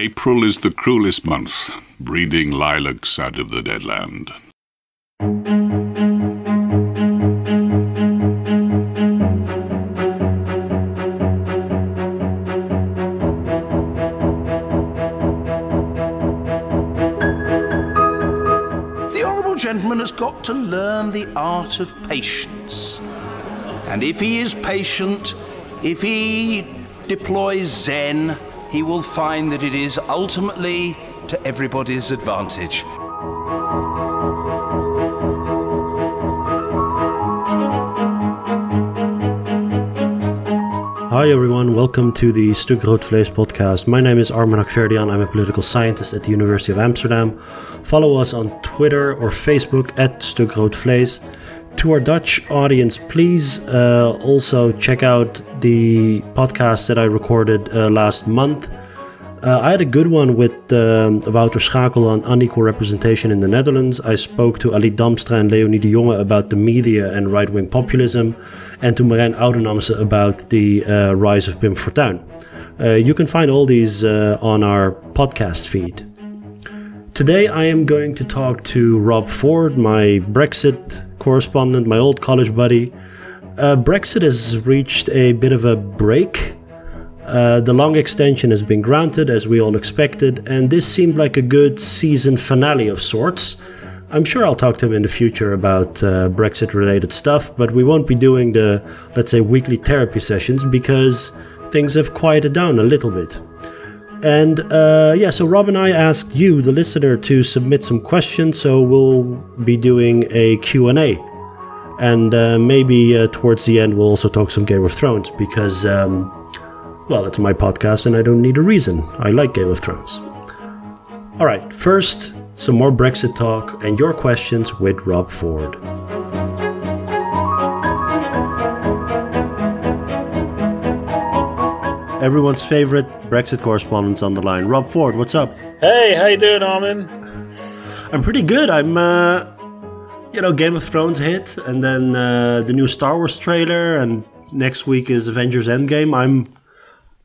April is the cruelest month, breeding lilacs out of the dead land. The Honourable Gentleman has got to learn the art of patience. And if he is patient, if he deploys Zen, he will find that it is ultimately to everybody's advantage. Hi everyone, welcome to the Stuk Rood Vlees podcast. My name is Armin Hakhverdian. I'm a political scientist at the University of Amsterdam. Follow us on Twitter or Facebook at Stuk Rood Vlees. To our Dutch audience, please uh, also check out the podcast that I recorded uh, last month. Uh, I had a good one with um, Wouter Schakel on unequal representation in the Netherlands. I spoke to Ali Damstra and Leonie de Jonge about the media and right wing populism, and to Merijn Oudenampsen about the uh, rise of Pim Fortuyn. Uh, you can find all these on our podcast feed. Today I am going to talk to Rob Ford, my Brexit correspondent, my old college buddy. Uh, Brexit has reached a bit of a break. Uh, the long extension has been granted, as we all expected, and this seemed like a good season finale of sorts. I'm sure I'll talk to him in the future about uh, Brexit related stuff, but we won't be doing the, let's say, weekly therapy sessions because things have quieted down a little bit. And uh, yeah, so Rob and I asked you, the listener, to submit some questions, so we'll be doing a Q&A. And uh, maybe uh, towards the end we'll also talk some Game of Thrones because, um, well, it's my podcast and I don't need a reason. I like Game of Thrones. All right, first, some more Brexit talk and your questions with Rob Ford. Everyone's favorite Brexit correspondent on the line, Rob Ford. What's up? Hey, how you doing, Armin? I'm pretty good. I'm, uh, you know, Game of Thrones hit, and then uh, the new Star Wars trailer, and next week is Avengers Endgame. I'm,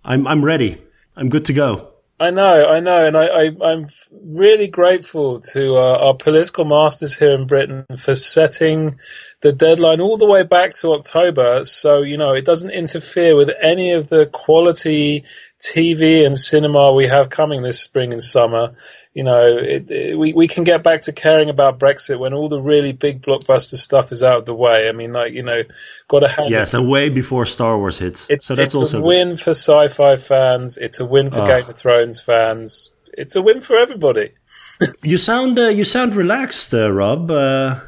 I'm, I'm ready. I'm good to go. I know, I know, and I, I'm really grateful to uh, our political masters here in Britain for setting the deadline all the way back to October, so you know it doesn't interfere with any of the quality TV and cinema we have coming this spring and summer. You know, it, it, we we can get back to caring about Brexit when all the really big blockbuster stuff is out of the way. I mean, like you know, got to have Yes, and way before Star Wars hits. It's, so that's it's also a good. win for sci-fi fans. It's a win for Ah. Game of Thrones fans. It's a win for everybody. You sound uh, you sound relaxed, uh, Rob. Uh,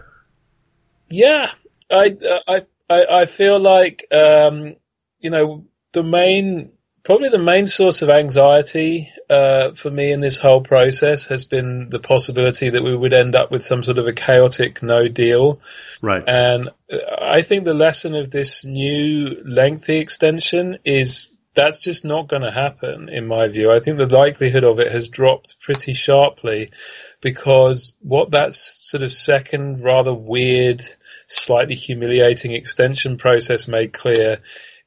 Yeah, I I I, I feel like um, you know the main probably the main source of anxiety uh, for me in this whole process has been the possibility that we would end up with some sort of a chaotic no deal. right. And uh, I think the lesson of this new lengthy extension is that's just not going to happen, in my view. I think the likelihood of it has dropped pretty sharply because what that sort of second, rather weird, slightly humiliating extension process made clear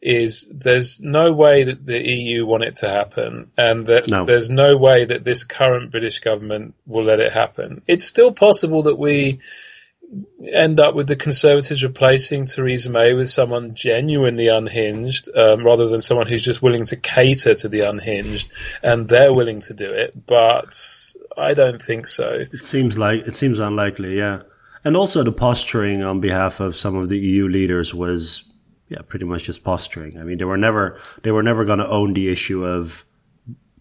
is there's no way that the EU want it to happen and that No. there's no way that this current British government will let it happen. It's still possible that we end up with the Conservatives replacing Theresa May with someone genuinely unhinged, um, rather than someone who's just willing to cater to the unhinged, and they're willing to do it. But I don't think so. It seems like it seems unlikely, yeah. And also the posturing on behalf of some of the EU leaders was yeah, pretty much just posturing. I mean, they were never they were never going to own the issue of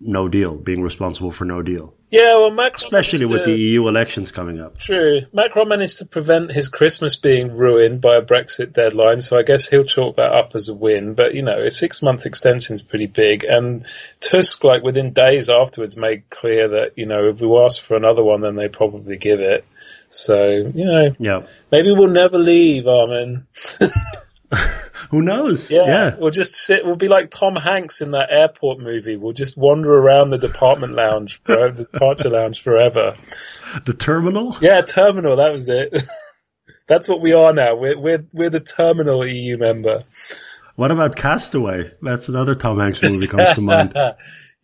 no deal, being responsible for no deal. Yeah, well, Macron Especially with to- the EU elections coming up. True. Macron managed to prevent his Christmas being ruined by a Brexit deadline, so I guess he'll chalk that up as a win. But, you know, a six month extension is pretty big. And Tusk, like, within days afterwards, made clear that, you know, if we ask for another one, then they probably give it. So, you know, Yeah. maybe we'll never leave, Armin. Who knows? Yeah, yeah. We'll just sit, we'll be like Tom Hanks in that airport movie. We'll just wander around the department lounge, forever, the departure lounge forever. The terminal? Yeah, terminal. That was it. That's what we are now. We're we're we're the terminal EU member. What about Castaway? That's another Tom Hanks movie comes to mind.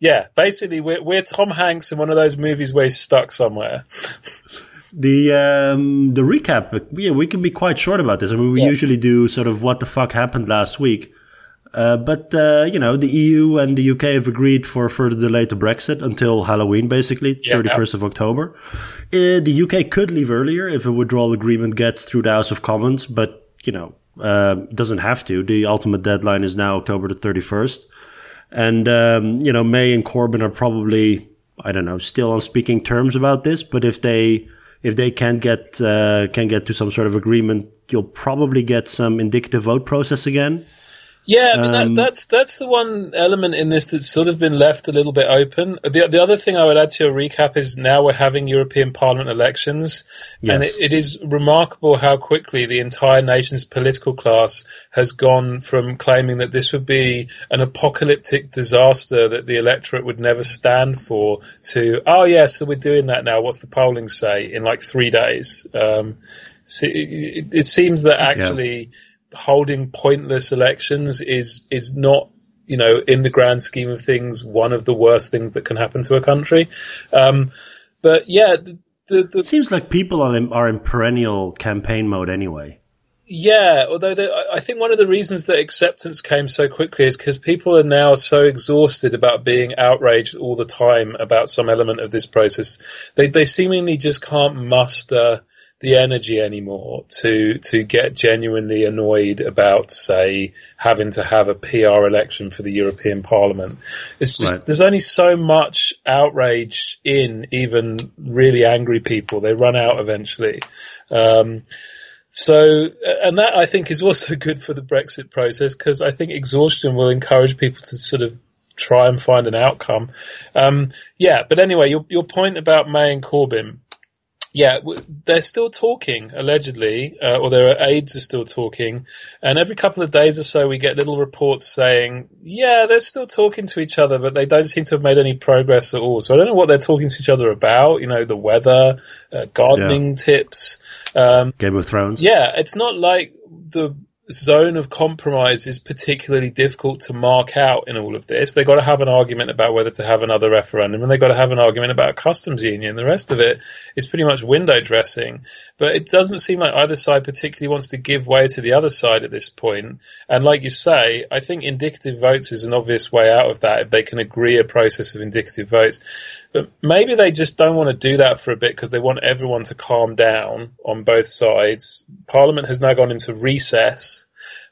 yeah, basically we're we're Tom Hanks in one of those movies where he's stuck somewhere. The um, the recap, yeah, we can be quite short about this. I mean, we Yeah. usually do sort of what the fuck happened last week. Uh, but uh, you know, the EU and the UK have agreed for a further delay to Brexit until Halloween, basically Yeah. thirty first of October. Uh, the UK could leave earlier if a withdrawal agreement gets through the House of Commons, but you know, uh, doesn't have to. The ultimate deadline is now October the thirty first, and um, you know, May and Corbyn are probably I don't know still on speaking terms about this. But if they if they can't get uh, can get to some sort of agreement, you'll probably get some indicative vote process again. Yeah, I mean Um, that, that's that's the one element in this that's sort of been left a little bit open. The the other thing I would add to your recap is now we're having European Parliament elections, and it, it is remarkable how quickly the entire nation's political class has gone from claiming that this would be an apocalyptic disaster that the electorate would never stand for to oh yeah, so we're doing that now. What's the polling say in like three days? Um, so it, it, it seems that actually holding pointless elections is is not you know in the grand scheme of things one of the worst things that can happen to a country um, but yeah the, the, the It seems like people are in, are in perennial campaign mode anyway. Yeah, although I think one of the reasons that acceptance came so quickly is because people are now so exhausted about being outraged all the time about some element of this process. They they seemingly just can't muster the energy anymore to to get genuinely annoyed about, say, having to have a PR election for the European Parliament. It's just Right. there's only so much outrage in even really angry people. They run out eventually. Um, so, and that I think is also good for the Brexit process because I think exhaustion will encourage people to sort of try and find an outcome. Um, yeah, but anyway, your your point about May and Corbyn. Yeah, they're still talking, allegedly, uh, or their aides are still talking. And every couple of days or so, we get little reports saying, yeah, they're still talking to each other, but they don't seem to have made any progress at all. So I don't know what they're talking to each other about, you know, the weather, uh, gardening tips. Um, Game of Thrones. yeah, it's not like the zone of compromise is particularly difficult to mark out in all of this. They've got to have an argument about whether to have another referendum and they've got to have an argument about a customs union. The rest of it is pretty much window dressing. But it doesn't seem like either side particularly wants to give way to the other side at this point. And like you say, I think indicative votes is an obvious way out of that if they can agree a process of indicative votes. But maybe they just don't want to do that for a bit because they want everyone to calm down on both sides. Parliament has now gone into recess.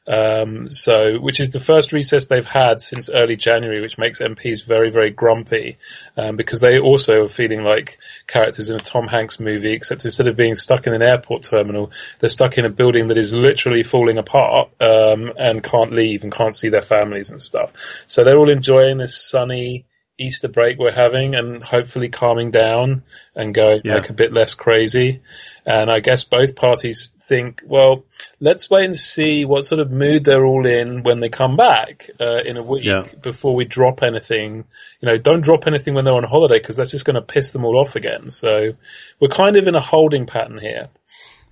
Um, so, which is the first recess they've had since early January, which makes MPs very, very grumpy, um, because they also are feeling like characters in a Tom Hanks movie, except instead of being stuck in an airport terminal, they're stuck in a building that is literally falling apart, um, and can't leave and can't see their families and stuff. So they're all enjoying this sunny, Easter break we're having and hopefully calming down and going Yeah. like a bit less crazy. And I guess both parties think, well, let's wait and see what sort of mood they're all in when they come back uh, in a week Yeah. before we drop anything. You know, don't drop anything when they're on holiday because that's just going to piss them all off again. So we're kind of in a holding pattern here.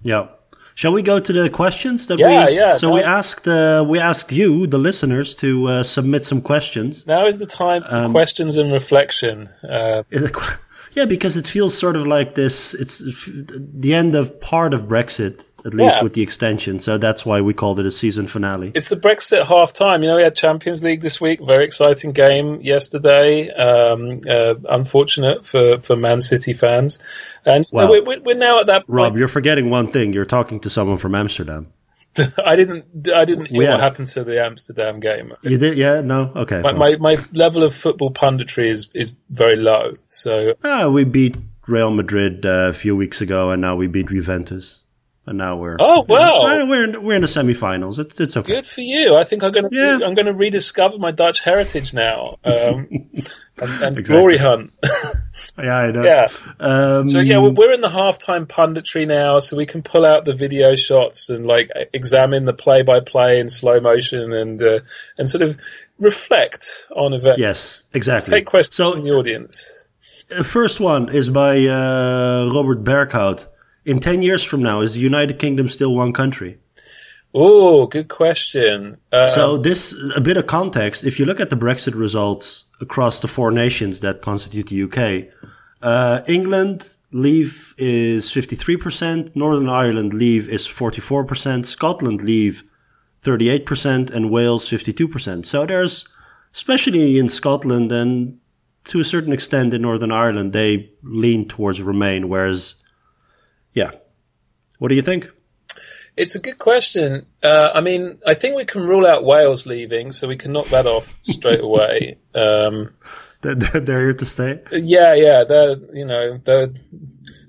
Yeah. Shall we go to the questions that Yeah, we? yeah, So no. we asked uh, we asked you, the listeners, to uh, submit some questions. Now is the time for Um, questions and reflection. Uh, Yeah, because it feels sort of like this. It's the end of part of Brexit, at least Yeah. with the extension. So that's why we called it a season finale. It's the Brexit half time. You know, we had Champions League this week. Very exciting game yesterday. Um, uh, unfortunate for, for Man City fans. And Well, we're, we're we're now at that point. Rob, you're forgetting one thing. You're talking to someone from Amsterdam. I didn't, I didn't hear Yeah. what happened to the Amsterdam game. You did? Yeah? No? Okay. My, my, my level of football punditry is, is very low. So Ah, we beat Real Madrid uh, a few weeks ago, and now we beat Juventus, and now we're Oh. Well, we're in, we're in the semifinals. It's it's okay. good for you. I think I'm going to, Yeah. I'm going to rediscover my Dutch heritage now. Um, and, and Exactly. glory hunt. Yeah, I know. Yeah. Um, So yeah, we're- we're in the halftime punditry now, so we can pull out the video shots and like examine the play-by-play in slow motion and uh, and sort of reflect on events. yes, exactly. Take questions So from the audience. the first one is by uh, Robert Berghout. In ten years from now, is the United Kingdom still one country? Oh, good question. Uh, So this a bit of context. If you look at the Brexit results across the four nations that constitute the UK. Uh, England leave is 53%, Northern Ireland leave is 44%, Scotland leave 38%, and Wales 52%. So there's, especially in Scotland and to a certain extent in Northern Ireland, they lean towards Remain, whereas, yeah. What do you think? It's a good question. Uh, I mean, I think we can rule out Wales leaving, so we can knock that off straight away. Um, they're, they're, here to stay. Yeah, yeah. They're you know they're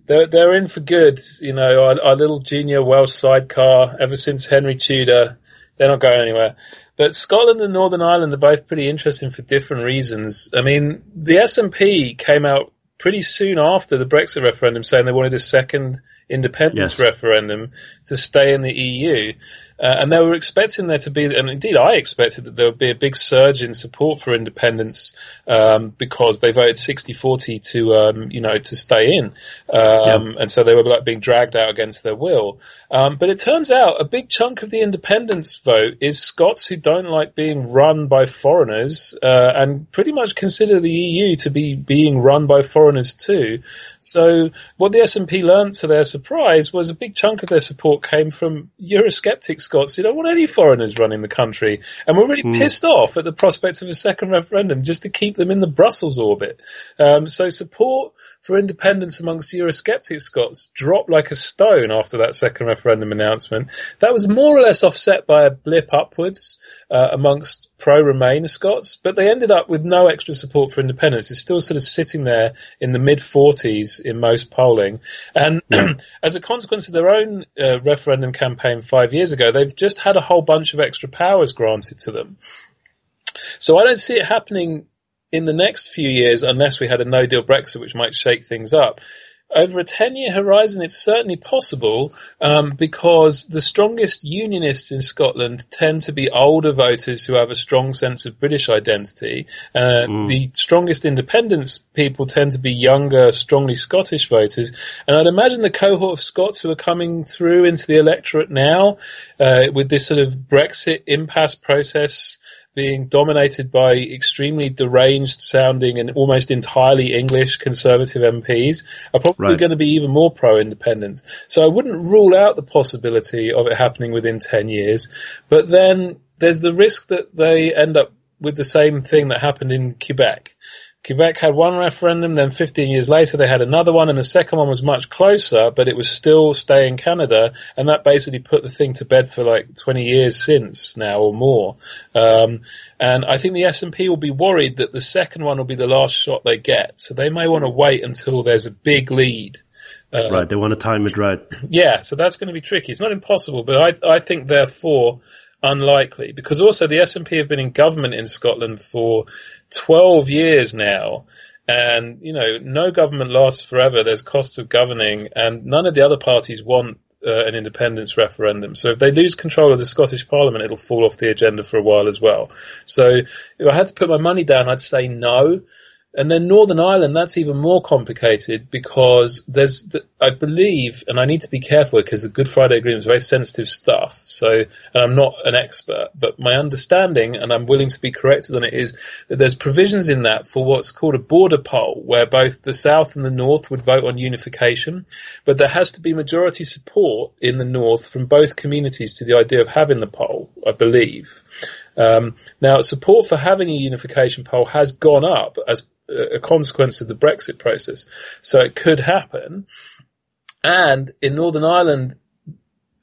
they're they're in for good. You know, our, our little junior Welsh sidecar ever since Henry Tudor, they're not going anywhere. But Scotland and Northern Ireland are both pretty interesting for different reasons. I mean, the SNP came out pretty soon after the Brexit referendum saying they wanted a second independence yes. referendum to stay in the EU. Uh, and they were expecting there to be, and indeed I expected that there would be a big surge in support for independence um, because they voted 60-40 to, um, you know, to stay in, um, and so they were like being dragged out against their will. Um, but it turns out a big chunk of the independence vote is Scots who don't like being run by foreigners uh, and pretty much consider the EU to be being run by foreigners too. So what the SNP learned to their surprise was a big chunk of their support came from Eurosceptic Scots who don't want any foreigners running the country and we're really mm. pissed off at the prospect of a second referendum just to keep them in the Brussels orbit. Um, so support for independence amongst Eurosceptic Scots dropped like a stone after that second referendum announcement. That was more or less offset by a blip upwards uh, amongst pro-Remain Scots, but they ended up with no extra support for independence. It's still sort of sitting there in the mid 40s in most polling. And as a consequence of their own uh, referendum campaign five years ago, they've just had a whole bunch of extra powers granted to them. So I don't see it happening in the next few years unless we had a no deal Brexit, which might shake things up over a 10 year horizon, it's certainly possible um, because the strongest unionists in Scotland tend to be older voters who have a strong sense of British identity. Uh, mm. The strongest independence people tend to be younger, strongly Scottish voters. And I'd imagine the cohort of Scots who are coming through into the electorate now uh, with this sort of Brexit impasse process being dominated by extremely deranged sounding and almost entirely English conservative MPs are probably right. going to be even more pro independence. So I wouldn't rule out the possibility of it happening within 10 years, but then there's the risk that they end up with the same thing that happened in Quebec. Quebec had one referendum, then 15 years later they had another one, and the second one was much closer, but it was still stay in Canada, and that basically put the thing to bed for like 20 years since now or more. Um, and I think the SNP will be worried that the second one will be the last shot they get, so they may want to wait until there's a big lead. Uh, right, they want to time it right. Yeah, so that's going to be tricky. It's not impossible, but I, I think therefore unlikely because also the SNP have been in government in Scotland for 12 years now. And, you know, no government lasts forever. There's costs of governing and none of the other parties want uh, an independence referendum. So if they lose control of the Scottish Parliament, it'll fall off the agenda for a while as well. So if I had to put my money down, I'd say no. And then Northern Ireland, that's even more complicated because there's, the, I believe, and I need to be careful because the Good Friday Agreement is very sensitive stuff. So, and I'm not an expert, but my understanding, and I'm willing to be corrected on it, is that there's provisions in that for what's called a border poll, where both the South and the North would vote on unification, but there has to be majority support in the North from both communities to the idea of having the poll, I believe. Um, now, support for having a unification poll has gone up as a consequence of the Brexit process. So it could happen. And in Northern Ireland,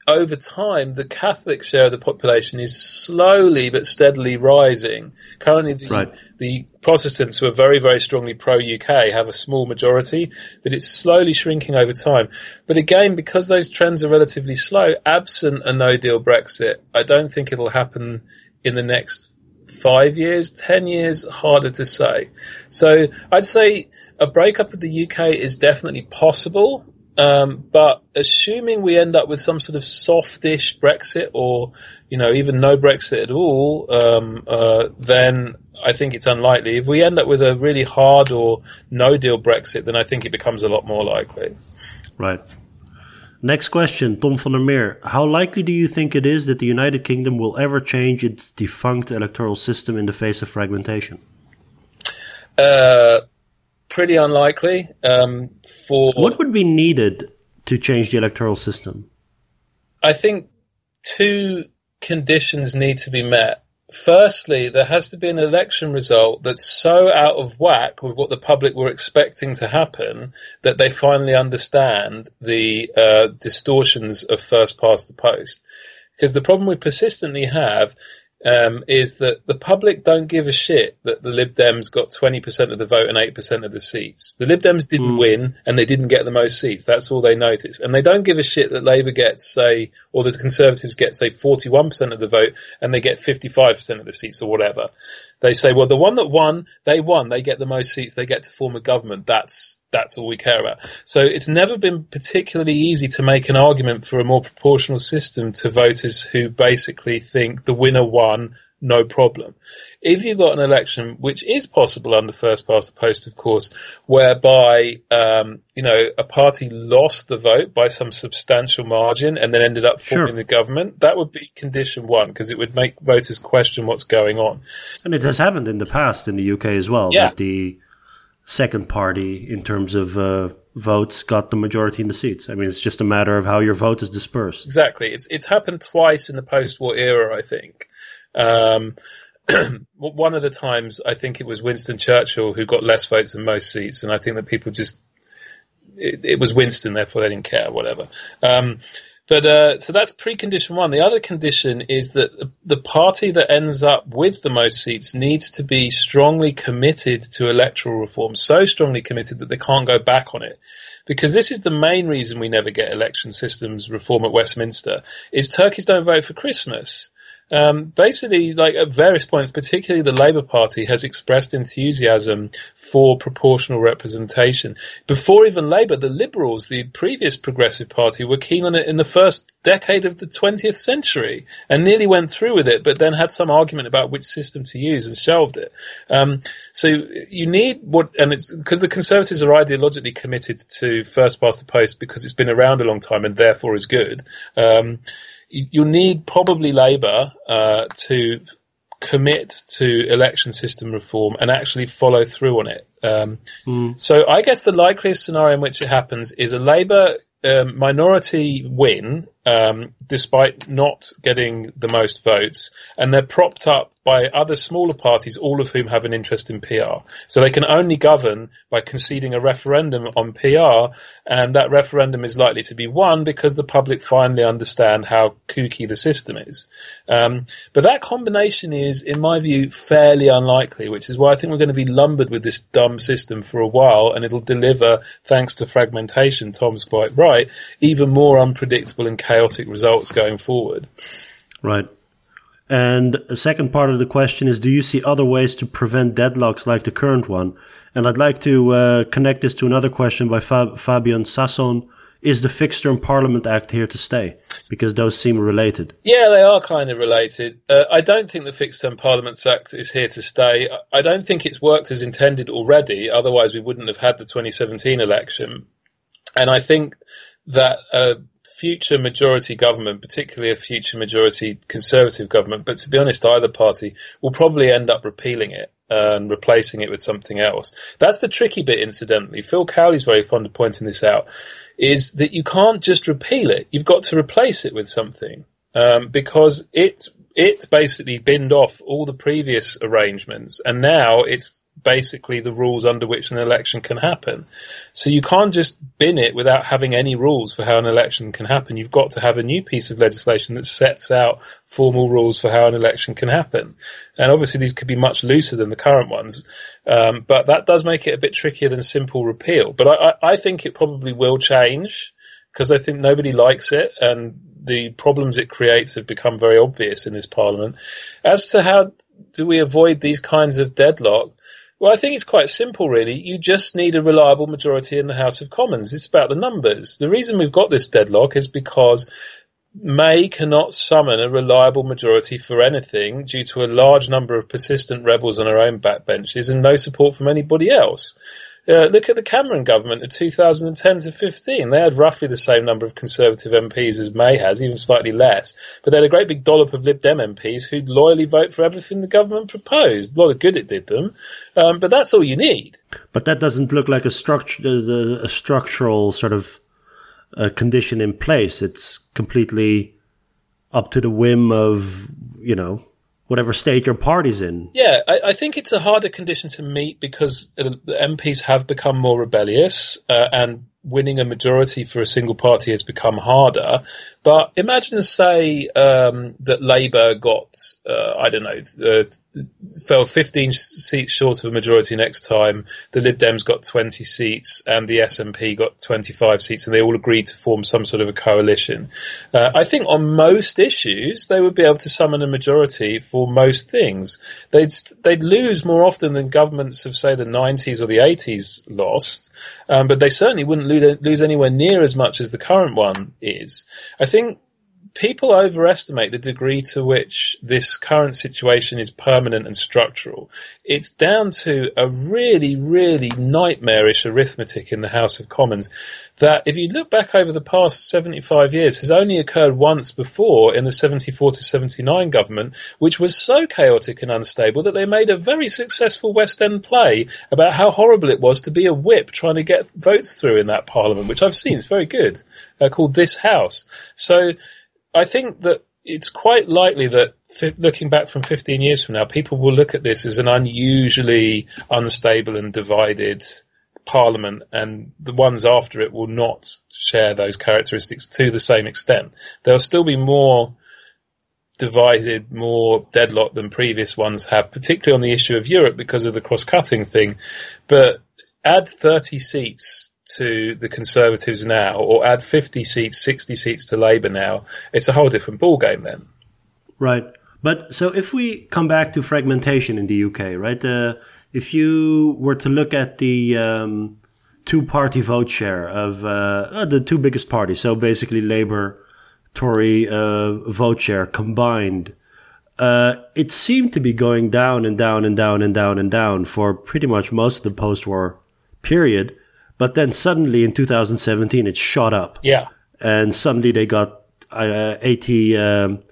over time, the Catholic share of the population is slowly but steadily rising. Currently, the, right. the Protestants who are very, very strongly pro UK have a small majority, but it's slowly shrinking over time. But again, because those trends are relatively slow, absent a no deal Brexit, I don't think it'll happen in the next five years, ten years, harder to say. So I'd say a breakup of the UK is definitely possible. Um, but assuming we end up with some sort of softish Brexit or, you know, even no Brexit at all, um, uh, then I think it's unlikely. If we end up with a really hard or no deal Brexit, then I think it becomes a lot more likely. Right. Next question, Tom van der Meer. How likely do you think it is that the United Kingdom will ever change its defunct electoral system in the face of fragmentation? Uh, pretty unlikely. Um, for what would be needed to change the electoral system? I think two conditions need to be met. Firstly, there has to be an election result that's so out of whack with what the public were expecting to happen that they finally understand the uh, distortions of first past the post. Because the problem we persistently have um, is that the public don't give a shit that the Lib Dems got 20% of the vote and 8% of the seats. The Lib Dems didn't mm. win and they didn't get the most seats. That's all they notice. And they don't give a shit that Labour gets, say, or the Conservatives get, say, 41% of the vote and they get 55% of the seats or whatever. They say, well, the one that won, they won. They get the most seats. They get to form a government. That's that's all we care about. So it's never been particularly easy to make an argument for a more proportional system to voters who basically think the winner won, no problem. If you've got an election, which is possible under first past the post, of course, whereby, um, you know, a party lost the vote by some substantial margin and then ended up forming sure. the government, that would be condition one because it would make voters question what's going on. And it has happened in the past in the UK as well. Yeah. That the second party in terms of uh, votes got the majority in the seats. I mean, it's just a matter of how your vote is dispersed. Exactly. It's it's happened twice in the post-war era, I think. Um, one of the times, I think it was Winston Churchill who got less votes than most seats, and I think that people just it, it was Winston, therefore they didn't care, whatever. Um, but uh, so that's precondition one. The other condition is that the party that ends up with the most seats needs to be strongly committed to electoral reform, so strongly committed that they can't go back on it. Because this is the main reason we never get election systems reform at Westminster, is turkeys don't vote for Christmas. Um, basically, like at various points, particularly the Labour Party has expressed enthusiasm for proportional representation. Before even Labour, the Liberals, the previous Progressive Party, were keen on it in the first decade of the 20th century and nearly went through with it, but then had some argument about which system to use and shelved it. Um, so you need what, and it's because the Conservatives are ideologically committed to first past the post because it's been around a long time and therefore is good. Um, you need probably Labour uh, to commit to election system reform and actually follow through on it. Um, mm. So I guess the likeliest scenario in which it happens is a Labour um, minority win um, despite not getting the most votes, and they're propped up by other smaller parties, all of whom have an interest in PR. So they can only govern by conceding a referendum on PR, and that referendum is likely to be won because the public finally understand how kooky the system is. Um, but that combination is, in my view, fairly unlikely, which is why I think we're going to be lumbered with this dumb system for a while, and it'll deliver, thanks to fragmentation, Tom's quite right, even more unpredictable and chaotic results going forward. Right. And a second part of the question is Do you see other ways to prevent deadlocks like the current one? And I'd like to uh, connect this to another question by Fab- Fabian Sasson. Is the Fixed Term Parliament Act here to stay? Because those seem related. Yeah, they are kind of related. Uh, I don't think the Fixed Term Parliaments Act is here to stay. I don't think it's worked as intended already. Otherwise, we wouldn't have had the 2017 election. And I think that uh, future majority government, particularly a future majority Conservative government, but to be honest, either party will probably end up repealing it and replacing it with something else. That's the tricky bit, incidentally. Phil Cowley's very fond of pointing this out, is that you can't just repeal it. You've got to replace it with something. Um, because it it basically binned off all the previous arrangements, and now it's basically the rules under which an election can happen. So you can't just bin it without having any rules for how an election can happen. You've got to have a new piece of legislation that sets out formal rules for how an election can happen. And obviously these could be much looser than the current ones. Um, but that does make it a bit trickier than simple repeal. But I, I, I think it probably will change because I think nobody likes it and the problems it creates have become very obvious in this parliament. As to how do we avoid these kinds of deadlock, well, I think it's quite simple, really. You just need a reliable majority in the House of Commons. It's about the numbers. The reason we've got this deadlock is because May cannot summon a reliable majority for anything due to a large number of persistent rebels on her own backbenches and no support from anybody else. Uh, look at the Cameron government of 2010 to 15. They had roughly the same number of Conservative MPs as May has, even slightly less. But they had a great big dollop of Lib Dem MPs who'd loyally vote for everything the government proposed. A lot of good it did them. Um, but that's all you need. But that doesn't look like a, structure, a structural sort of uh, condition in place. It's completely up to the whim of, you know, whatever state your party's in. Yeah, I, I, think it's a harder condition to meet because the MPs have become more rebellious uh, and winning a majority for a single party has become harder. But imagine, say, um, that Labour got, uh, I don't know, uh, fell 15 seats short of a majority next time. The Lib Dems got 20 seats and the SNP got 25 seats and they all agreed to form some sort of a coalition. Uh, I think on most issues, they would be able to summon a majority for most things. They'd, they'd lose more often than governments of, say, the 90s or the 80s lost, um, but they certainly wouldn't lose, lose anywhere near as much as the current one is. I think people overestimate the degree to which this current situation is permanent and structural. It's down to a really, really nightmarish arithmetic in the House of Commons that if you look back over the past 75 years has only occurred once before in the 74 to 79 government, which was so chaotic and unstable that they made a very successful West End play about how horrible it was to be a whip trying to get votes through in that parliament, which I've seen. It's very good, uh, called This House. So, I think that it's quite likely that looking back from 15 years from now, people will look at this as an unusually unstable and divided parliament, and the ones after it will not share those characteristics to the same extent. There'll still be more divided, more deadlocked than previous ones have, particularly on the issue of Europe because of the cross-cutting thing. But add 30 seats to the Conservatives now, or add 50 seats, 60 seats to Labour now, it's a whole different ballgame then. Right. But so if we come back to fragmentation in the UK, right? Uh, if you were to look at the um, two party vote share of uh, uh, the two biggest parties, so basically Labour, Tory uh, vote share combined, uh, it seemed to be going down and down and down and down and down for pretty much most of the post war period. But then suddenly in 2017, it shot up. Yeah. And suddenly they got uh, 80, um,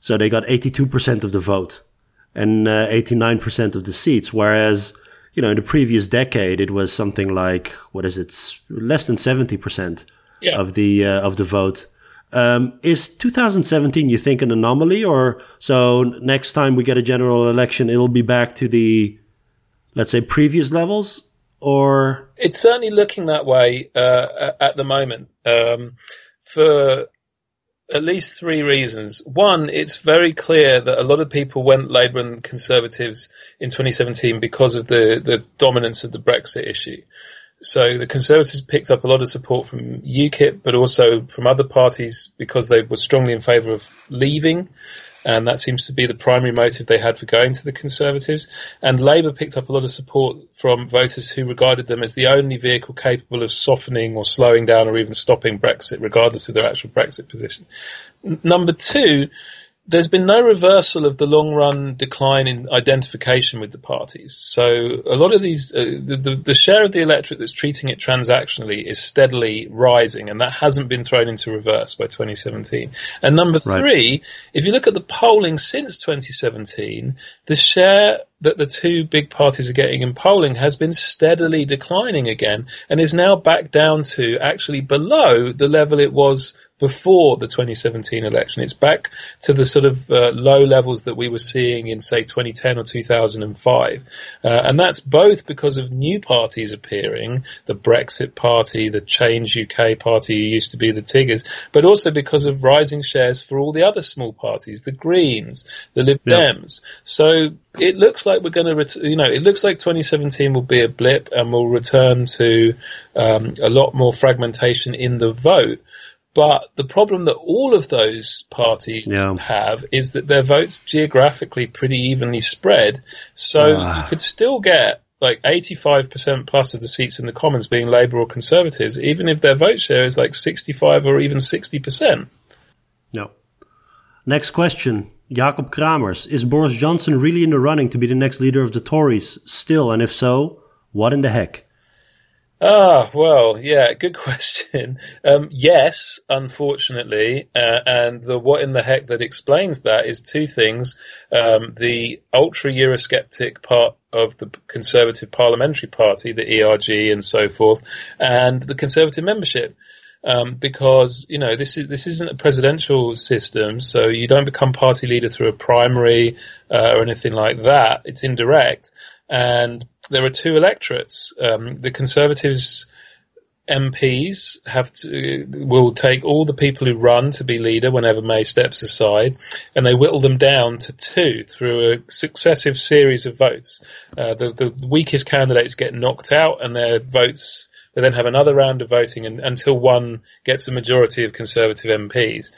so they got 82% of the vote and uh, 89% of the seats. Whereas, you know, in the previous decade, it was something like, what is it, less than 70% yeah. of the, uh, of the vote. Um, is 2017, you think, an anomaly? Or so next time we get a general election, it'll be back to the, let's say, previous levels? Or it's certainly looking that way uh, at the moment um, for at least three reasons. One, it's very clear that a lot of people went Labour and Conservatives in 2017 because of the, the dominance of the Brexit issue. So the Conservatives picked up a lot of support from UKIP, but also from other parties because they were strongly in favour of leaving and that seems to be the primary motive they had for going to the Conservatives. And Labour picked up a lot of support from voters who regarded them as the only vehicle capable of softening or slowing down or even stopping Brexit, regardless of their actual Brexit position. N- number two, there's been no reversal of the long run decline in identification with the parties. So a lot of these, uh, the, the, the, share of the electorate that's treating it transactionally is steadily rising, and that hasn't been thrown into reverse by 2017. And number right. three, if you look at the polling since 2017, the share that the two big parties are getting in polling has been steadily declining again and is now back down to actually below the level it was before the 2017 election. It's back to the sort of uh, low levels that we were seeing in, say, 2010 or 2005. Uh, and that's both because of new parties appearing, the Brexit Party, the Change UK Party, who used to be the Tiggers, but also because of rising shares for all the other small parties, the Greens, the Lib Dems. Yeah. So it looks like we're going to, ret- you know, it looks like 2017 will be a blip and we'll return to um, a lot more fragmentation in the vote. But the problem that all of those parties yeah. have is that their votes geographically pretty evenly spread. So uh. you could still get like 85% plus of the seats in the Commons being Labour or Conservatives, even if their vote share is like 65 or even 60%. No. Next question. Jacob Kramers. Is Boris Johnson really in the running to be the next leader of the Tories still? And if so, what in the heck? Ah, well, yeah, good question. Um, yes, unfortunately, uh, and the what in the heck that explains that is two things: um, the ultra Eurosceptic part of the Conservative Parliamentary Party, the ERG, and so forth, and the Conservative membership. Um, because you know this is this isn't a presidential system, so you don't become party leader through a primary uh, or anything like that. It's indirect, and there are two electorates. Um, the Conservatives MPs have to will take all the people who run to be leader whenever May steps aside, and they whittle them down to two through a successive series of votes. Uh, the the weakest candidates get knocked out, and their votes they then have another round of voting and, until one gets a majority of Conservative MPs.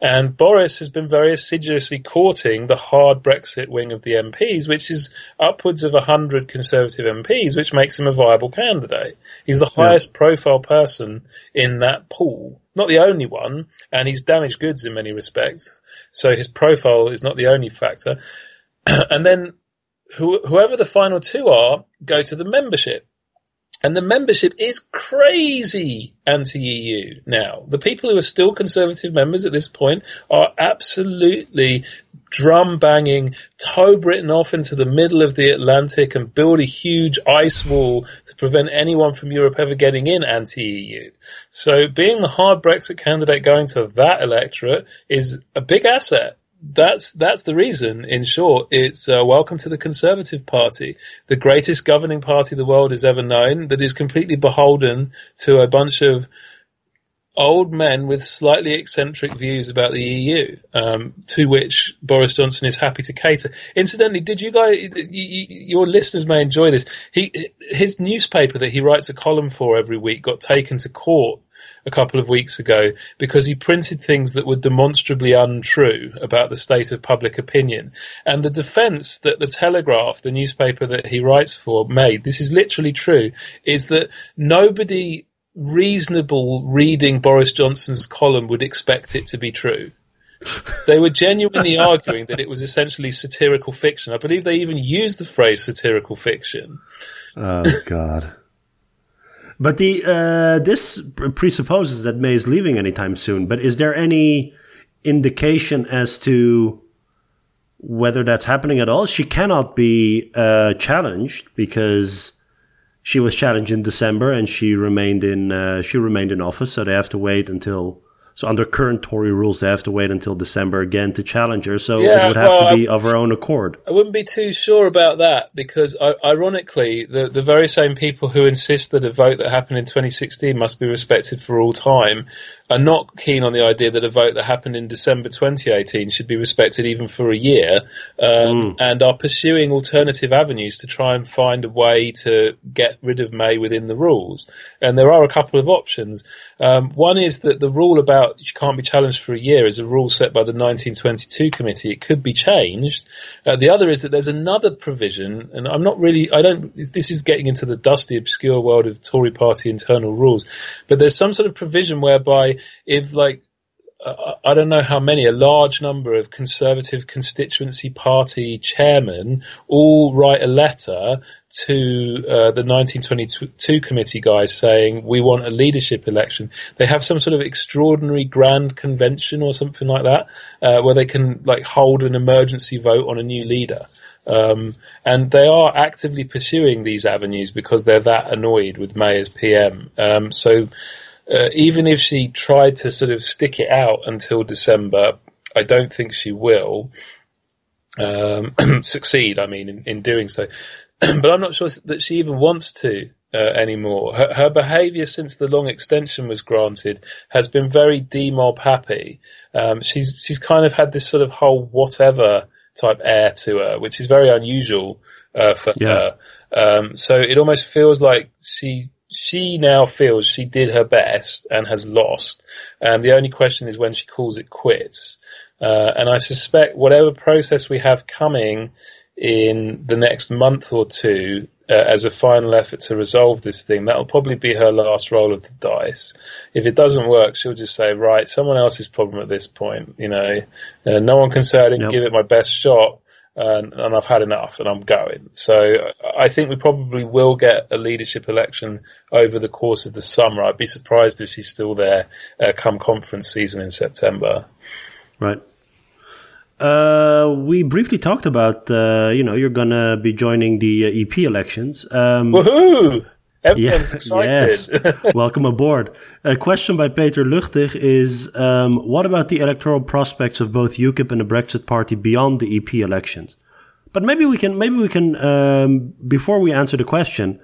And Boris has been very assiduously courting the hard Brexit wing of the MPs, which is upwards of 100 Conservative MPs, which makes him a viable candidate. He's the yeah. highest profile person in that pool. Not the only one, and he's damaged goods in many respects. So his profile is not the only factor. and then whoever the final two are go to the membership. And the membership is crazy anti-EU now. The people who are still conservative members at this point are absolutely drum banging, tow Britain off into the middle of the Atlantic and build a huge ice wall to prevent anyone from Europe ever getting in anti-EU. So being the hard Brexit candidate going to that electorate is a big asset that's that's the reason. In short, it's uh, welcome to the Conservative Party, the greatest governing party the world has ever known, that is completely beholden to a bunch of old men with slightly eccentric views about the EU, um, to which Boris Johnson is happy to cater. Incidentally, did you guys, you, your listeners may enjoy this. He, his newspaper that he writes a column for every week got taken to court a couple of weeks ago because he printed things that were demonstrably untrue about the state of public opinion. And the defense that the Telegraph, the newspaper that he writes for, made, this is literally true, is that nobody reasonable reading Boris Johnson's column would expect it to be true. They were genuinely arguing that it was essentially satirical fiction. I believe they even used the phrase satirical fiction. Oh God. But the uh, this presupposes that May is leaving anytime soon. But is there any indication as to whether that's happening at all? She cannot be uh, challenged because she was challenged in December and she remained in uh, she remained in office. So they have to wait until so under current Tory rules, they have to wait until December again to challenge her. So yeah, it would have well, to be I, of her own accord. I wouldn't be too sure about that because, ironically, the the very same people who insist that a vote that happened in 2016 must be respected for all time are not keen on the idea that a vote that happened in December 2018 should be respected even for a year, um, mm. and are pursuing alternative avenues to try and find a way to get rid of May within the rules. And there are a couple of options. Um, one is that the rule about you can't be challenged for a year is a rule set by the 1922 committee. It could be changed. Uh, the other is that there's another provision, and I'm not really, I don't, this is getting into the dusty, obscure world of Tory party internal rules, but there's some sort of provision whereby if like I don't know how many, a large number of Conservative constituency party chairmen all write a letter to uh, the 1922 committee guys saying we want a leadership election. They have some sort of extraordinary grand convention or something like that, uh, where they can like hold an emergency vote on a new leader. Um, and they are actively pursuing these avenues because they're that annoyed with May as PM. Um, so uh, even if she tried to sort of stick it out until December, I don't think she will um, succeed. I mean, in, in doing so, but I'm not sure that she even wants to. Uh, anymore. Her, her behaviour since the long extension was granted has been very demob happy. Um, she's she's kind of had this sort of whole whatever type air to her, which is very unusual uh, for yeah. her. Um, so it almost feels like she she now feels she did her best and has lost. And the only question is when she calls it quits. Uh, and I suspect whatever process we have coming in the next month or two uh, as a final effort to resolve this thing, that'll probably be her last roll of the dice. If it doesn't work, she'll just say, right, someone else's problem at this point, you know, uh, no one can say I didn't give it my best shot. And, and I've had enough, and I'm going. So I think we probably will get a leadership election over the course of the summer. I'd be surprised if she's still there uh, come conference season in September. Right. Uh, we briefly talked about, uh, you know, you're gonna be joining the uh, EP elections. Um, Woohoo! Everyone's yeah, excited. Yes. Welcome aboard. A question by Peter Luchtig is, um, what about the electoral prospects of both UKIP and the Brexit Party beyond the EP elections? But maybe we can, maybe we can, um, before we answer the question,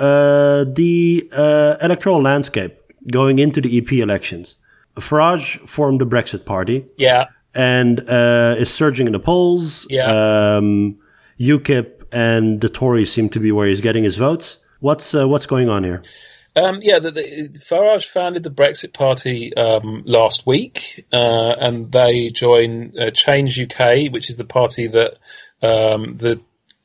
uh, the uh, electoral landscape going into the EP elections. Farage formed the Brexit Party. Yeah and uh, is surging in the polls. Yeah. Um, UKIP and the Tories seem to be where he's getting his votes. What's uh, what's going on here? Um, yeah, the, the, Farage founded the Brexit Party um, last week, uh, and they join uh, Change UK, which is the party that um, the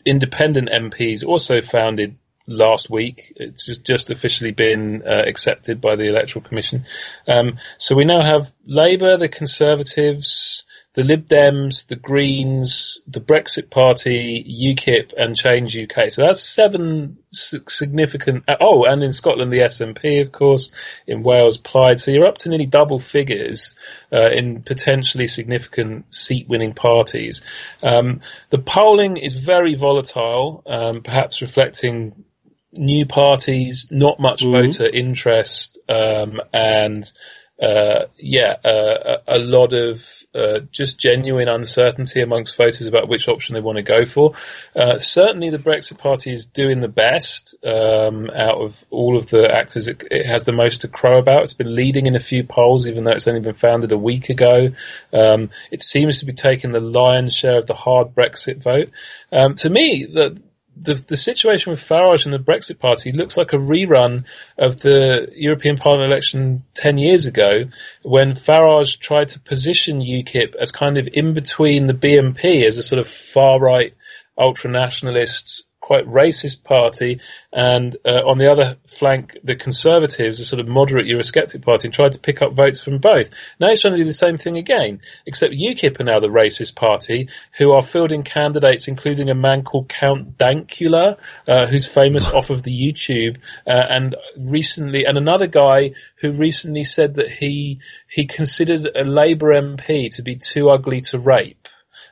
independent MPs also founded last week. It's just, just officially been uh, accepted by the Electoral Commission. Um, so we now have Labour, the Conservatives, the Lib Dems, the Greens, the Brexit Party, UKIP, and Change UK. So that's seven significant. Uh, oh, and in Scotland, the SNP, of course. In Wales, Plaid. So you're up to nearly double figures uh, in potentially significant seat-winning parties. Um, the polling is very volatile, um, perhaps reflecting new parties, not much mm-hmm. voter interest, um, and uh, yeah, uh, a, lot of uh, just genuine uncertainty amongst voters about which option they want to go for. Uh, certainly, the Brexit Party is doing the best um, out of all of the actors. It, it, has the most to crow about. It's been leading in a few polls, even though it's only been founded a week ago. Um, it seems to be taking the lion's share of the hard Brexit vote. Um, to me, the the, the situation with Farage and the Brexit Party looks like a rerun of the European Parliament election 10 years ago when Farage tried to position UKIP as kind of in between the BNP as a sort of far right ultra nationalist quite racist party, and uh, on the other flank, the Conservatives, a sort of moderate Eurosceptic party, and tried to pick up votes from both. Now he's trying to do the same thing again, except UKIP are now the racist party, who are fielding candidates, including a man called Count Dankula, uh, who's famous off of the YouTube, uh, and recently, and another guy who recently said that he he considered a Labour MP to be too ugly to rape.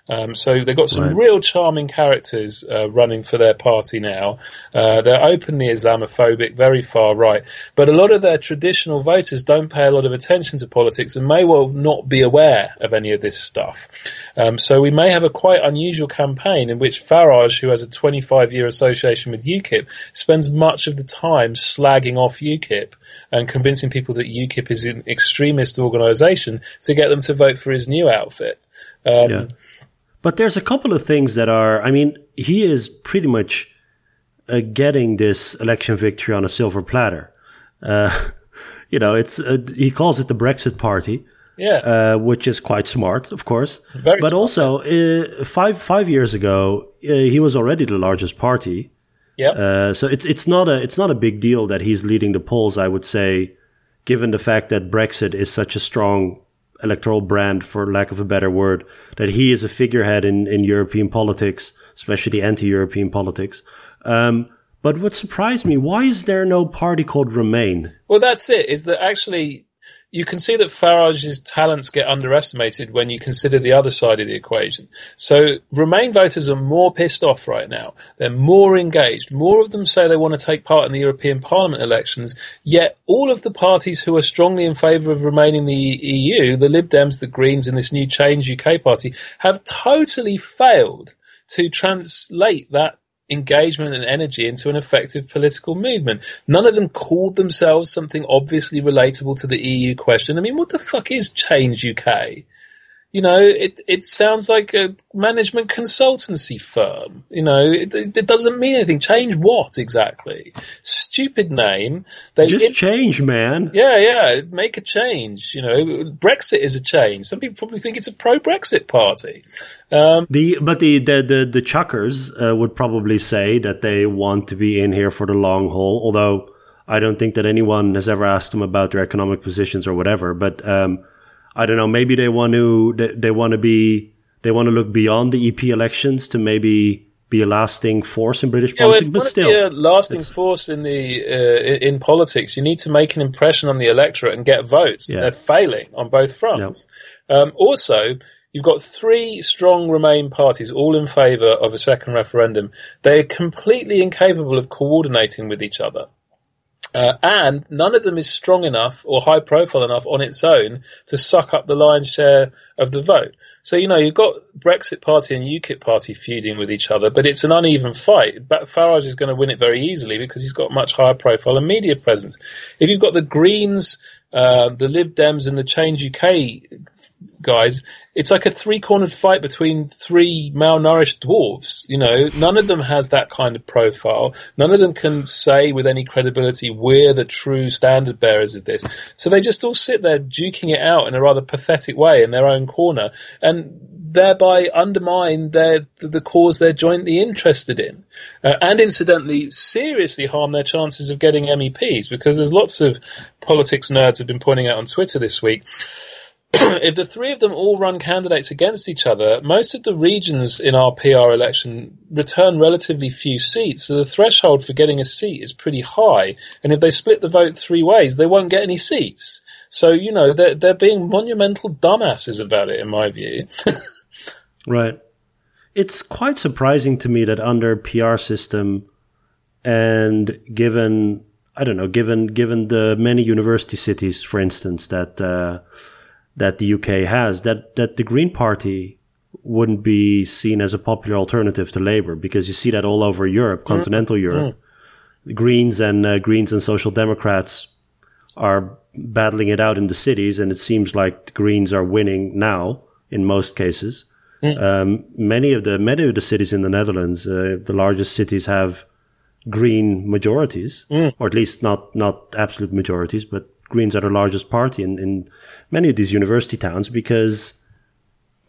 Um, so they've got some right. real charming characters uh, running for their party now. Uh, they're openly Islamophobic, very far right, but a lot of their traditional voters don't pay a lot of attention to politics and may well not be aware of any of this stuff. Um, so we may have a quite unusual campaign in which Farage, who has a 25 year association with UKIP, spends much of the time slagging off UKIP and convincing people that UKIP is an extremist organisation to get them to vote for his new outfit. Um, yeah. But there's a couple of things that are, I mean, he is pretty much uh, getting this election victory on a silver platter. Uh, you know, it's uh, he calls it the Brexit Party. Yeah, uh, which is quite smart, of course. Very but smart. also, uh, five five years ago, uh, he was already the largest party. Yeah. so it's it's not a it's not a big deal that he's leading the polls. I would say, given the fact that Brexit is such a strong electoral brand, for lack of a better word, that he is a figurehead in, in European politics, especially anti-European politics. Um, but what surprised me, why is there no party called Remain? Well, that's it, is that actually you can see that Farage's talents get underestimated when you consider the other side of the equation. So Remain voters are more pissed off right now. They're more engaged. More of them say they want to take part in the European Parliament elections. Yet all of the parties who are strongly in favour of remaining the EU, the Lib Dems, the Greens, and this new Change UK party, have totally failed to translate that engagement and energy into an effective political movement. None of them called themselves something obviously relatable to the EU question. I mean, what the fuck is Change UK? You know, it it sounds like a management consultancy firm. You know, it, it doesn't mean anything. Change what exactly? Stupid name. They just it, change, man. Yeah, yeah. Make a change. You know, Brexit is a change. Some people probably think it's a pro-Brexit party. Um, the but the the the, the Chuckers uh, would probably say that they want to be in here for the long haul. Although I don't think that anyone has ever asked them about their economic positions or whatever. But um, I don't know. Maybe they want to they, they want to be they want to look beyond the EP elections to maybe be a lasting force in British Yeah, politics. but still, be a lasting force in the uh, in politics. You need to make an impression on the electorate and get votes. Yeah. They're failing on both fronts. Um, also, you've got three strong Remain parties, all in favour of a second referendum. They're completely incapable of coordinating with each other. Uh, and none of them is strong enough or high profile enough on its own to suck up the lion's share of the vote. So, you know, you've got Brexit Party and UKIP Party feuding with each other, but it's an uneven fight. But Farage is going to win it very easily because he's got much higher profile and media presence. If you've got the Greens, uh, the Lib Dems and the Change UK guys, it's like a three-cornered fight between three malnourished dwarves. You know, none of them has that kind of profile. None of them can say with any credibility we're the true standard bearers of this. So they just all sit there duking it out in a rather pathetic way in their own corner, and thereby undermine their the cause they're jointly interested in, uh, and incidentally seriously harm their chances of getting MEPs because there's lots of politics nerds have been pointing out on Twitter this week if the three of them all run candidates against each other, most of the regions in our PR election return relatively few seats, so the threshold for getting a seat is pretty high. And if they split the vote three ways, they won't get any seats. So, you know, they're, they're being monumental dumbasses about it, in my view. Right. It's quite surprising to me that under PR system and given I don't know, given given the many university cities, for instance, that uh, that the UK has, that that the Green Party wouldn't be seen as a popular alternative to Labour because you see that all over Europe, continental Europe. The Greens and uh, Greens and Social Democrats are battling it out in the cities, and it seems like the Greens are winning now in most cases. Um, many of the many of the cities in the Netherlands, uh, the largest cities, have green majorities, or at least not not absolute majorities, but Greens are the largest party in, in many of these university towns because,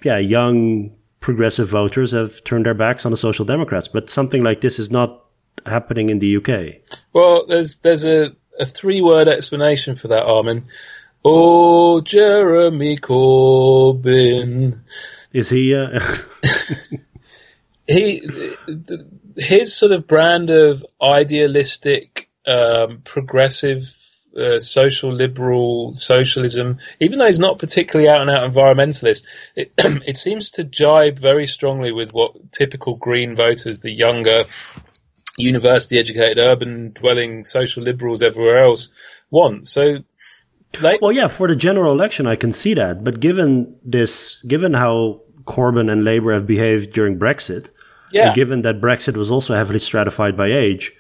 yeah, young progressive voters have turned their backs on the Social Democrats. But something like this is not happening in the UK. Well, there's there's a, a three word explanation for that, Armin. Oh, Jeremy Corbyn. Is he? Uh, He, th- his sort of brand of idealistic, um, progressive, uh, social liberal socialism, even though he's not particularly out and out environmentalist, it, it seems to jibe very strongly with what typical Green voters, the younger, university educated, urban dwelling social liberals everywhere else want. So, they, Well, yeah, for the general election, I can see that. But given this, given how Corbyn and Labour have behaved during Brexit, yeah. given that Brexit was also heavily stratified by age,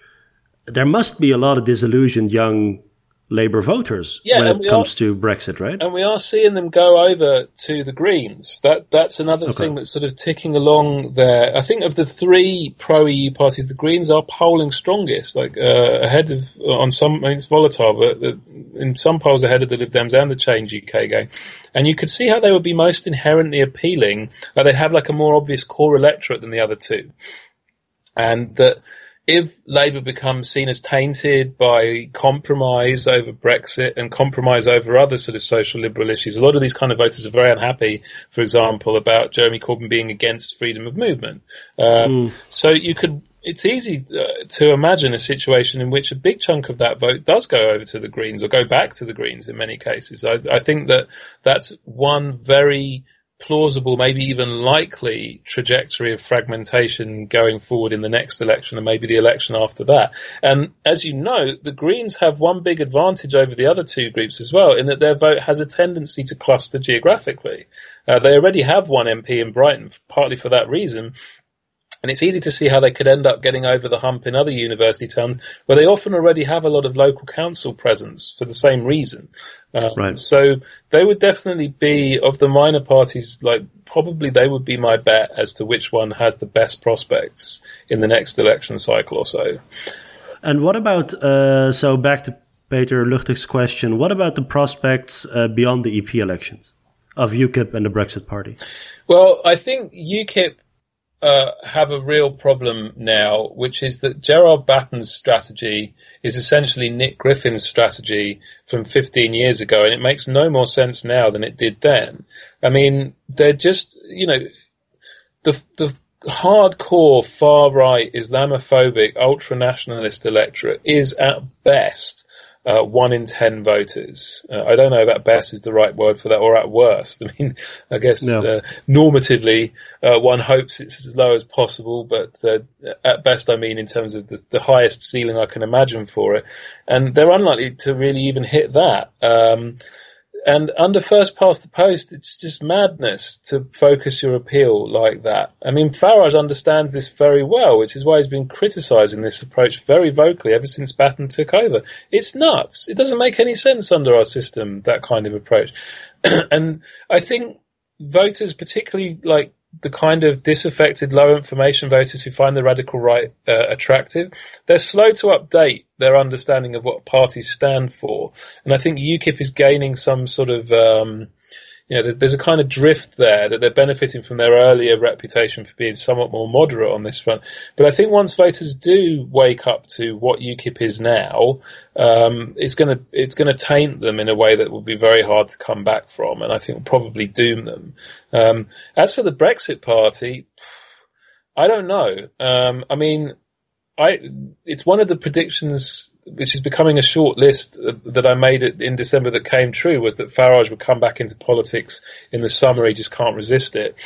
there must be a lot of disillusioned young Labour voters Yeah, when it comes to Brexit, right? and we are seeing them go over to the Greens. That that's another thing that's sort of ticking along there. I think of the three pro EU parties, the Greens are polling strongest, like uh, ahead of on some. I mean, it's volatile, but the, in some polls ahead of the Lib Dems and the Change UK gang. And you could see how they would be most inherently appealing. Like they'd have like a more obvious core electorate than the other two, and that if Labour becomes seen as tainted by compromise over Brexit and compromise over other sort of social liberal issues, a lot of these kind of voters are very unhappy, for example, about Jeremy Corbyn being against freedom of movement. Um, So you could. It's easy uh, to imagine a situation in which a big chunk of that vote does go over to the Greens or go back to the Greens in many cases. I, I think that that's one very plausible, maybe even likely trajectory of fragmentation going forward in the next election and maybe the election after that. And as you know, the Greens have one big advantage over the other two groups as well, in that their vote has a tendency to cluster geographically. Uh, they already have one MP in Brighton, partly for that reason. And it's easy to see how they could end up getting over the hump in other university towns where they often already have a lot of local council presence for the same reason. Um, Right. So they would definitely be of the minor parties. Like probably they would be my bet as to which one has the best prospects in the next election cycle or so. And what about, uh, so back to Peter Luchtig's question, what about the prospects uh, beyond the EP elections of UKIP and the Brexit Party? Well, I think UKIP uh, have a real problem now, which is that Gerard Batten's strategy is essentially Nick Griffin's strategy from 15 years ago, and it makes no more sense now than it did then. I mean, they're just, you know, the the hardcore far right Islamophobic ultra nationalist electorate is at best uh, one in ten voters. Uh, I don't know about best is the right word for that, or at worst. I mean, I guess no. uh, normatively, uh, one hopes it's as low as possible, but uh, at best, I mean in terms of the, the, highest ceiling I can imagine for it, and they're unlikely to really even hit that. Um, and under first past the post, it's just madness to focus your appeal like that. I mean, Farage understands this very well, which is why he's been criticising this approach very vocally ever since Batten took over. It's nuts. It doesn't make any sense under our system, that kind of approach. and I think voters, particularly like the kind of disaffected, low information voters who find the radical right uh, attractive, they're slow to update their understanding of what parties stand for. And I think UKIP is gaining some sort of um, you know, there's, there's a kind of drift there that they're benefiting from their earlier reputation for being somewhat more moderate on this front. But I think once voters do wake up to what UKIP is now, um, it's going to it's going to taint them in a way that will be very hard to come back from, and I think will probably doom them. Um, as for the Brexit Party, I don't know. Um, I mean, I it's one of the predictions which is becoming a short list that I made in December that came true was that Farage would come back into politics in the summer. He just can't resist it.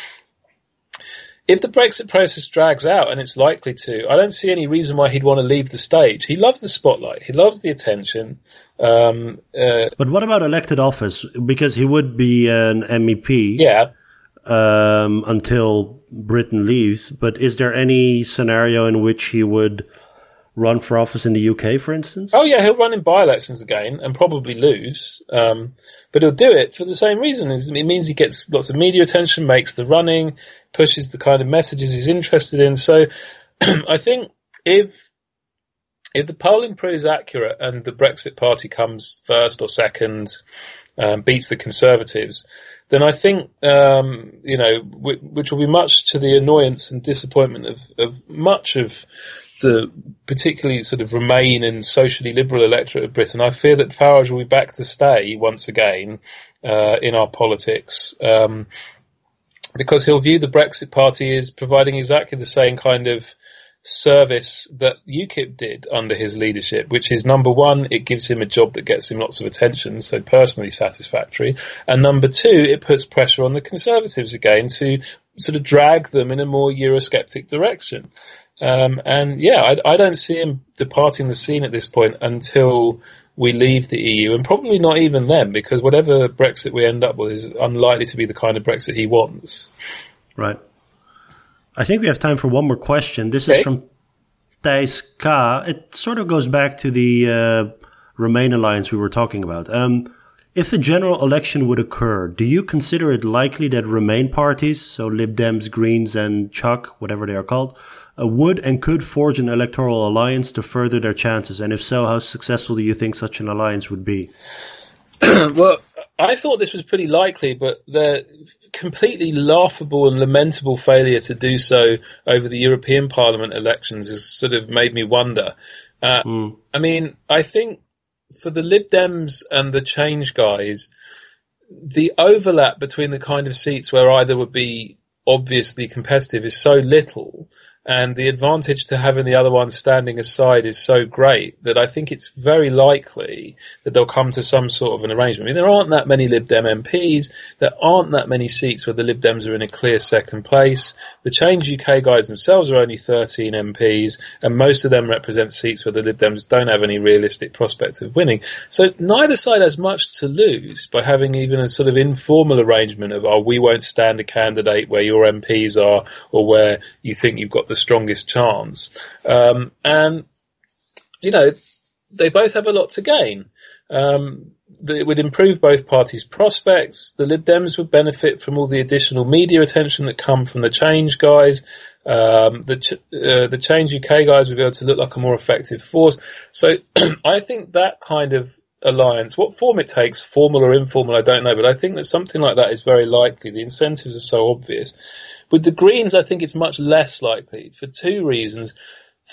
If the Brexit process drags out, and it's likely to, I don't see any reason why he'd want to leave the stage. He loves the spotlight. He loves the attention. Um, uh, but what about elected office? Because he would be an MEP. Yeah. Um, until Britain leaves. But is there any scenario in which he would run for office in the UK, for instance? Oh yeah, he'll run in by-elections again and probably lose. Um, but he'll do it for the same reason. It means he gets lots of media attention, makes the running, pushes the kind of messages he's interested in. So I think if if the polling proves accurate and the Brexit Party comes first or second, um, beats the Conservatives, then I think um, you know, which will be much to the annoyance and disappointment of, of much of the particularly sort of Remain and socially liberal electorate of Britain. I fear that Farage will be back to stay once again uh, in our politics. Um, because he'll view the Brexit Party as providing exactly the same kind of service that UKIP did under his leadership, which is number one, it gives him a job that gets him lots of attention, so personally satisfactory. And number two, it puts pressure on the Conservatives again to sort of drag them in a more Eurosceptic direction. Um, and yeah, I, I, don't see him departing the scene at this point until we leave the EU, and probably not even then, because whatever Brexit we end up with is unlikely to be the kind of Brexit he wants. Right. I think we have time for one more question. This okay. is from Thijs K. It sort of goes back to the uh, Remain alliance we were talking about. Um, if a general election would occur, do you consider it likely that Remain parties, so Lib Dems, Greens, and Chuck, whatever they are called, uh, would and could forge an electoral alliance to further their chances? And if so, how successful do you think such an alliance would be? well, I thought this was pretty likely, but the completely laughable and lamentable failure to do so over the European Parliament elections has sort of made me wonder. Uh, mm. I mean, I think for the Lib Dems and the Change guys, the overlap between the kind of seats where either would be obviously competitive is so little and the advantage to having the other one standing aside is so great that I think it's very likely that they'll come to some sort of an arrangement. I mean, there aren't that many Lib Dem MPs. There aren't that many seats where the Lib Dems are in a clear second place. The Change UK guys themselves are only 13 MPs, and most of them represent seats where the Lib Dems don't have any realistic prospect of winning. So neither side has much to lose by having even a sort of informal arrangement of, oh, we won't stand a candidate where your MPs are or where you think you've got the strongest chance. Um, and, you know, they both have a lot to gain. Um, it would improve both parties' prospects. The Lib Dems would benefit from all the additional media attention that come from the Change guys. Um, the uh, the Change UK guys would be able to look like a more effective force. So I think that kind of alliance, what form it takes, formal or informal, I don't know, but I think that something like that is very likely. The incentives are so obvious. With the Greens, I think it's much less likely for two reasons.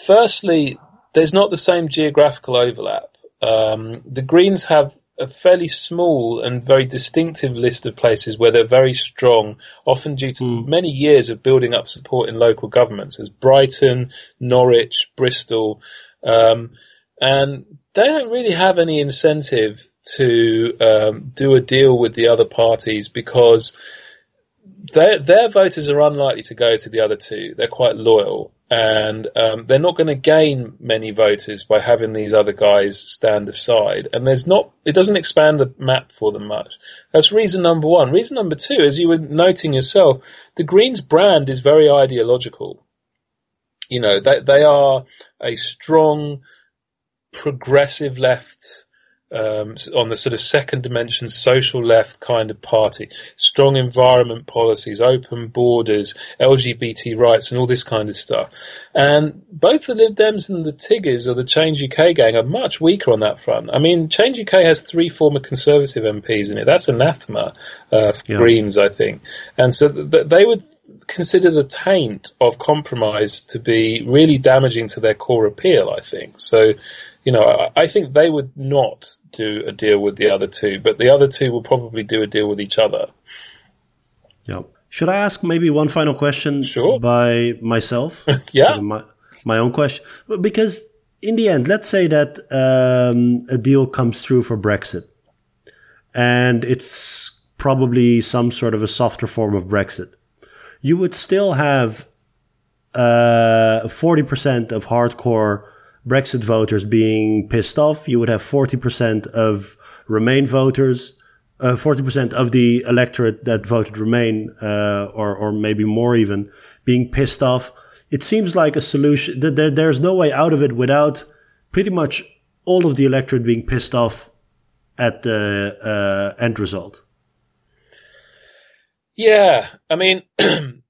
Firstly, there's not the same geographical overlap. Um, the Greens have a fairly small and very distinctive list of places where they're very strong, often due to mm. many years of building up support in local governments. There's Brighton, Norwich, Bristol, um, and they don't really have any incentive to um, do a deal with the other parties because their their voters are unlikely to go to the other two. They're quite loyal, and um, they're not going to gain many voters by having these other guys stand aside. And there's not, it doesn't expand the map for them much. That's reason number one. Reason number two, as you were noting yourself, the Greens brand is very ideological. You know, they, they are a strong, progressive left um, on the sort of second dimension social left kind of party. Strong environment policies, open borders, LGBT rights, and all this kind of stuff. And both the Lib Dems and the Tiggers or the Change UK gang are much weaker on that front. I mean, Change UK has three former Conservative MPs in it. That's anathema uh, for yeah. Greens, I think. And so th- they would consider the taint of compromise to be really damaging to their core appeal, I think. So you know, I, think they would not do a deal with the other two, but the other two will probably do a deal with each other. Yeah. Should I ask maybe one final question sure. by myself? yeah. My, my own question. Because in the end, let's say that um, a deal comes through for Brexit and it's probably some sort of a softer form of Brexit. You would still have uh, 40% of hardcore Brexit voters being pissed off. You would have 40% of Remain voters, uh, 40% of the electorate that voted Remain, uh, or, or maybe more even, being pissed off. It seems like a solution that there, there's no way out of it without pretty much all of the electorate being pissed off at the uh, end result. Yeah, I mean,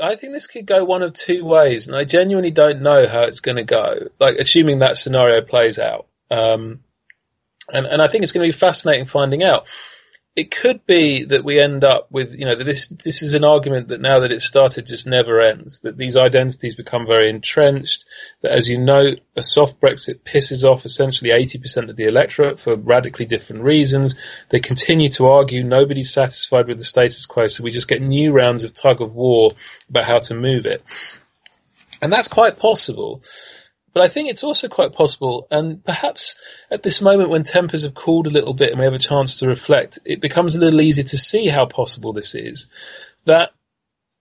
I think this could go one of two ways, and I genuinely don't know how it's going to go. Like, assuming that scenario plays out, um, and and I think it's going to be fascinating finding out it could be that we end up with, you know, this this is an argument that now that it's started just never ends. That these identities become very entrenched. That, as you know, a soft Brexit pisses off essentially 80% of the electorate for radically different reasons. They continue to argue nobody's satisfied with the status quo, so we just get new rounds of tug of war about how to move it. And that's quite possible. But I think it's also quite possible, and perhaps at this moment when tempers have cooled a little bit and we have a chance to reflect, it becomes a little easier to see how possible this is. That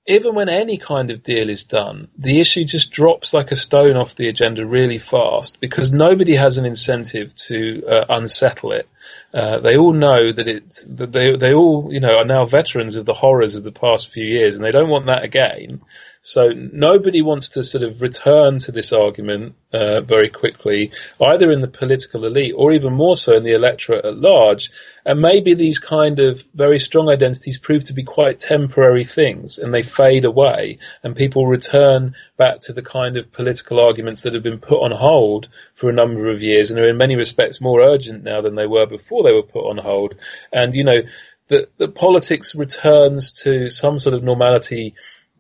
even when any kind of deal is done, the issue just drops like a stone off the agenda really fast because nobody has an incentive to uh, unsettle it. Uh, they all know that it's that they they all you know are now veterans of the horrors of the past few years, and they don't want that again. So nobody wants to sort of return to this argument uh, very quickly, either in the political elite or even more so in the electorate at large. And maybe these kind of very strong identities prove to be quite temporary things, and they fade away, and people return back to the kind of political arguments that have been put on hold for a number of years and are in many respects more urgent now than they were before they were put on hold. And you know that, that politics returns to some sort of normality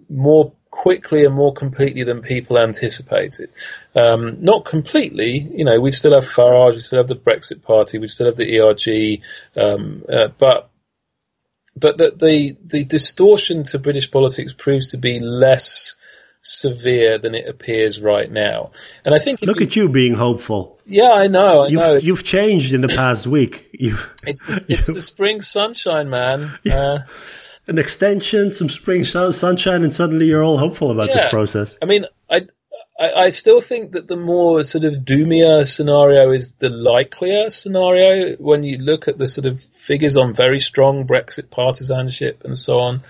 more quickly and more completely than people anticipated. Um, not completely, you know, we still have Farage, we still have the Brexit Party, we still have the ERG, um, uh, but but that the the distortion to British politics proves to be less severe than it appears right now. And I think look you, at you being hopeful. Yeah, I know. I you've, know. You've changed in the past week. You've, it's the, it's the spring sunshine, man. Yeah. Uh, an extension, some spring sun, sunshine, and suddenly you're all hopeful about yeah. this process. I mean, I, I, I still think that the more sort of doomier scenario is the likelier scenario when you look at the sort of figures on very strong Brexit partisanship and so on.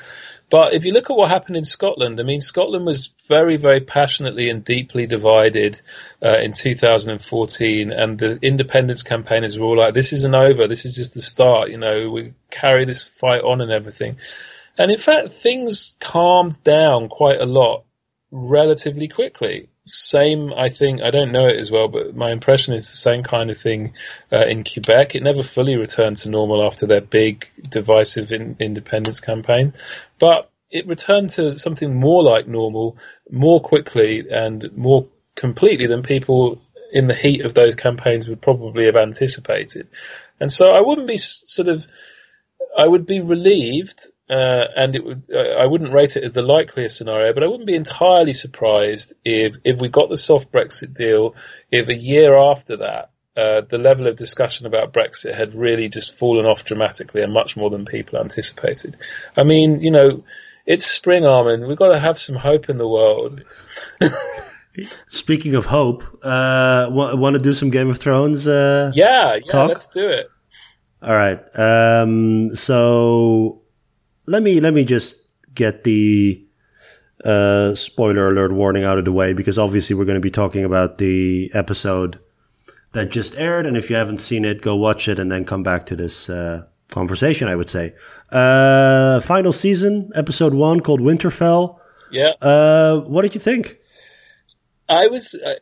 But if you look at what happened in Scotland, I mean, Scotland was very, very passionately and deeply divided uh, in 2014, and the independence campaigners were all like, "This isn't over. This is just the start. You know, we carry this fight on and everything." And in fact, things calmed down quite a lot relatively quickly. Same, I think, I don't know it as well, but my impression is the same kind of thing uh, in Quebec. It never fully returned to normal after their big divisive in, independence campaign, but it returned to something more like normal more quickly and more completely than people in the heat of those campaigns would probably have anticipated. And so I wouldn't be sort of, I would be relieved, uh, and it would, uh, I wouldn't rate it as the likeliest scenario, but I wouldn't be entirely surprised if, if we got the soft Brexit deal, if a year after that, uh, the level of discussion about Brexit had really just fallen off dramatically and much more than people anticipated. I mean, you know, it's spring, Armin. We've got to have some hope in the world. Speaking of hope, uh, want to do some Game of Thrones? Uh, yeah, yeah, talk? let's do it. All right. Um, so let me let me just get the uh, spoiler alert warning out of the way because obviously we're going to be talking about the episode that just aired, and if you haven't seen it, go watch it and then come back to this uh, conversation. I would say. Uh, final season, episode one called Winterfell. Yeah. Uh, what did you think? I was I,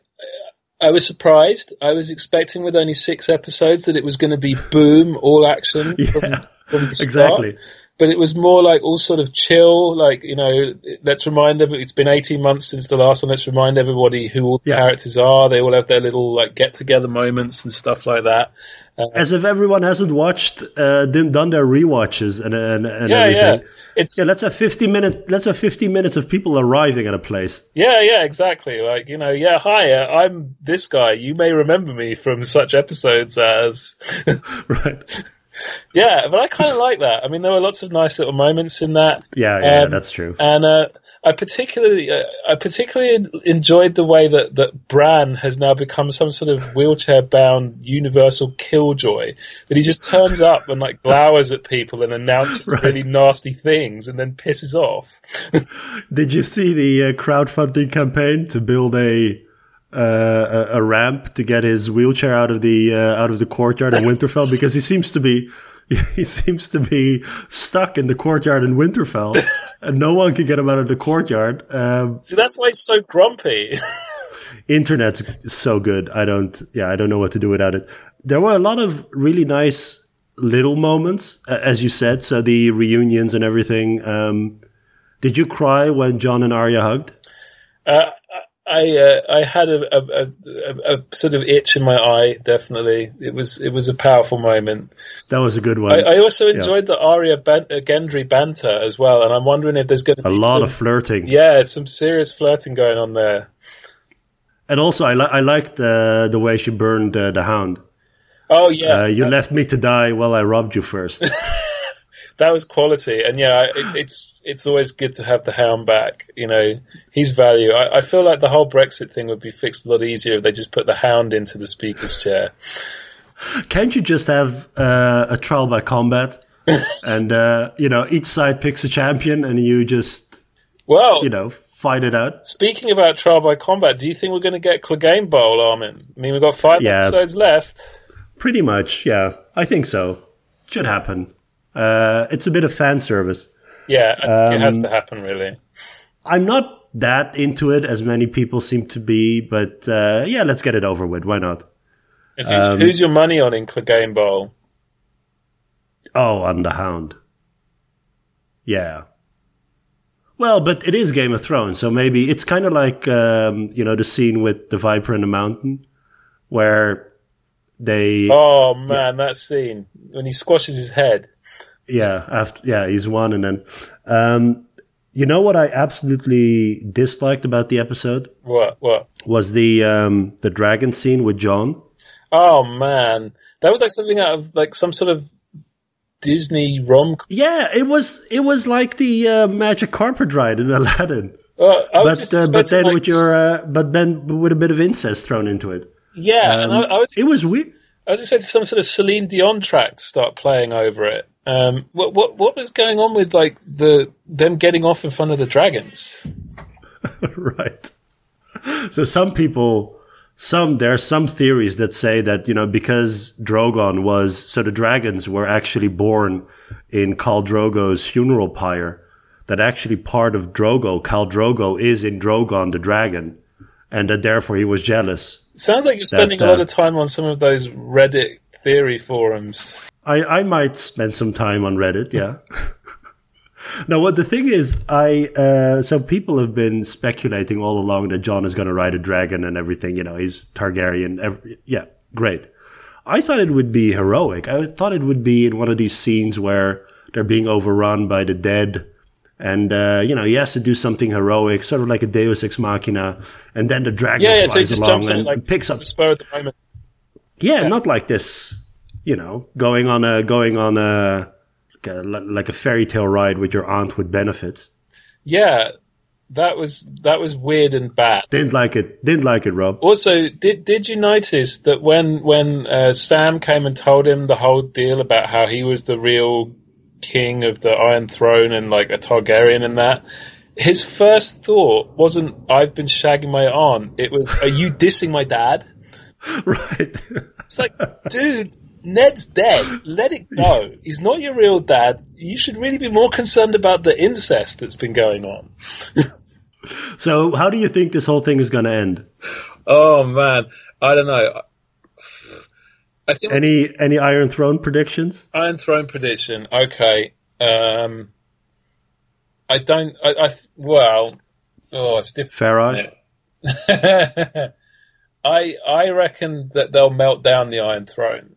I, was surprised. I was expecting with only six episodes that it was going to be boom, all action yeah, from, from the start. Exactly. But it was more like all sort of chill, like you know. Let's remind everybody. It's been eighteen months since the last one. Let's remind everybody who all the Yeah. characters are. They all have their little like get together moments and stuff like that. As if everyone hasn't watched, uh, didn't done their rewatches and and, and Yeah, everything. yeah. It's Yeah, let's have fifty minute. Let's have fifty minutes of people arriving at a place. Yeah, yeah, exactly. Like, you know, yeah, hi, uh, I'm this guy. You may remember me from such episodes as. right. Yeah, but I kind of like that. I mean, there were lots of nice little moments in that. Yeah, yeah, Um, that's true. And uh, I particularly, uh, I particularly enjoyed the way that, that Bran has now become some sort of wheelchair-bound universal killjoy. That he just turns up and like glowers at people and announces Right. really nasty things and then pisses off. Did you see the uh, crowdfunding campaign to build a uh, a, a ramp to get his wheelchair out of the uh, out of the courtyard in Winterfell because he seems to be he seems to be stuck in the courtyard in Winterfell and no one can get him out of the courtyard. Um, See, that's why he's so grumpy. internet's so good. I don't, yeah, I don't know what to do without it. There were a lot of really nice little moments, as you said. So the reunions and everything. Um, did you cry when Jon and Arya hugged? Uh, I uh, I had a, a, a, a sort of itch in my eye. Definitely, it was it was a powerful moment. That was a good one. I, I also enjoyed the Arya ban- uh, Gendry banter as well, and I'm wondering if there's going to be a lot some, of flirting. yeah, some serious flirting going on there. And also, I, li- I liked uh, the way she burned uh, the hound. Oh yeah, Uh, you left me to die while I robbed you first. that was quality, and yeah, it, it's it's always good to have the Hound back. You know, he's value. I, I feel like the whole Brexit thing would be fixed a lot easier if they just put the Hound into the Speaker's chair. Can't you just have uh, a trial by combat? and, uh, you know, each side picks a champion and you just, Well, you know, fight it out. Speaking about trial by combat, do you think we're going to get Clegane Bowl, Armin? I mean, we've got five Yeah. episodes left. Pretty much, yeah. I think so. Should happen. Uh, it's a bit of fan service. Yeah, think it has Um, to happen, really. I'm not that into it as many people seem to be, but uh, yeah, let's get it over with. Why not? Who- um, who's your money on in Clegane Bowl? Oh, on the Hound. Yeah. Well, but it is Game of Thrones, so maybe it's kind of like um, you know the scene with the Viper in the mountain, where they Oh man, that scene when he squashes his head. Yeah after yeah he's one and then um, you know what I absolutely disliked about the episode What? What? was the um, the dragon scene with Jon. Oh man, that was like something out of like some sort of Disney rom. Yeah, it was it was like the uh, magic carpet ride in Aladdin. Was but uh, but then like, with your uh, but then with a bit of incest thrown into it. yeah, and I, I was It was weird. I was expecting some sort of Celine Dion track to start playing over it. Um, what what what was going on with like the them getting off in front of the dragons? right. So some people, some there are some theories that say that you know because Drogon was so the dragons were actually born in Khal Drogo's funeral pyre. That actually part of Drogo, Khal Drogo, is in Drogon the dragon, and that therefore he was jealous. Sounds like you're spending uh, a lot of time on some of those Reddit theory forums. I, I might spend some time on Reddit, yeah. now, what the thing is, I uh, so people have been speculating all along that Jon is going to ride a dragon and everything. You know, he's Targaryen. Every, yeah, great. I thought it would be heroic. I thought it would be in one of these scenes where they're being overrun by the dead, and uh, you know he has to do something heroic, sort of like a Deus ex machina, and then the dragon Yeah, yeah. Flies just along jumps and like picks up the spur of the moment. yeah, not like this, you know, going on a going on a like a, like a fairy tale ride with your aunt with benefits. Yeah, that was that was weird and bad. Didn't like it. Didn't like it, Rob. Also, did did you notice that when when uh, Sam came and told him the whole deal about how he was the real king of the Iron Throne and like a Targaryen and that, his first thought wasn't "I've been shagging my aunt." It was, "Are you dissing my dad?" right. It's like, dude, Ned's dead. Let it go. He's not your real dad. You should really be more concerned about the incest that's been going on. so, how do you think this whole thing is going to end? Oh man, I don't know. I think Any any Iron Throne predictions? Iron Throne prediction. Okay. Um, I don't. I, I well. Oh, it's difficult. Farage. it? I I reckon that they'll melt down the Iron Throne,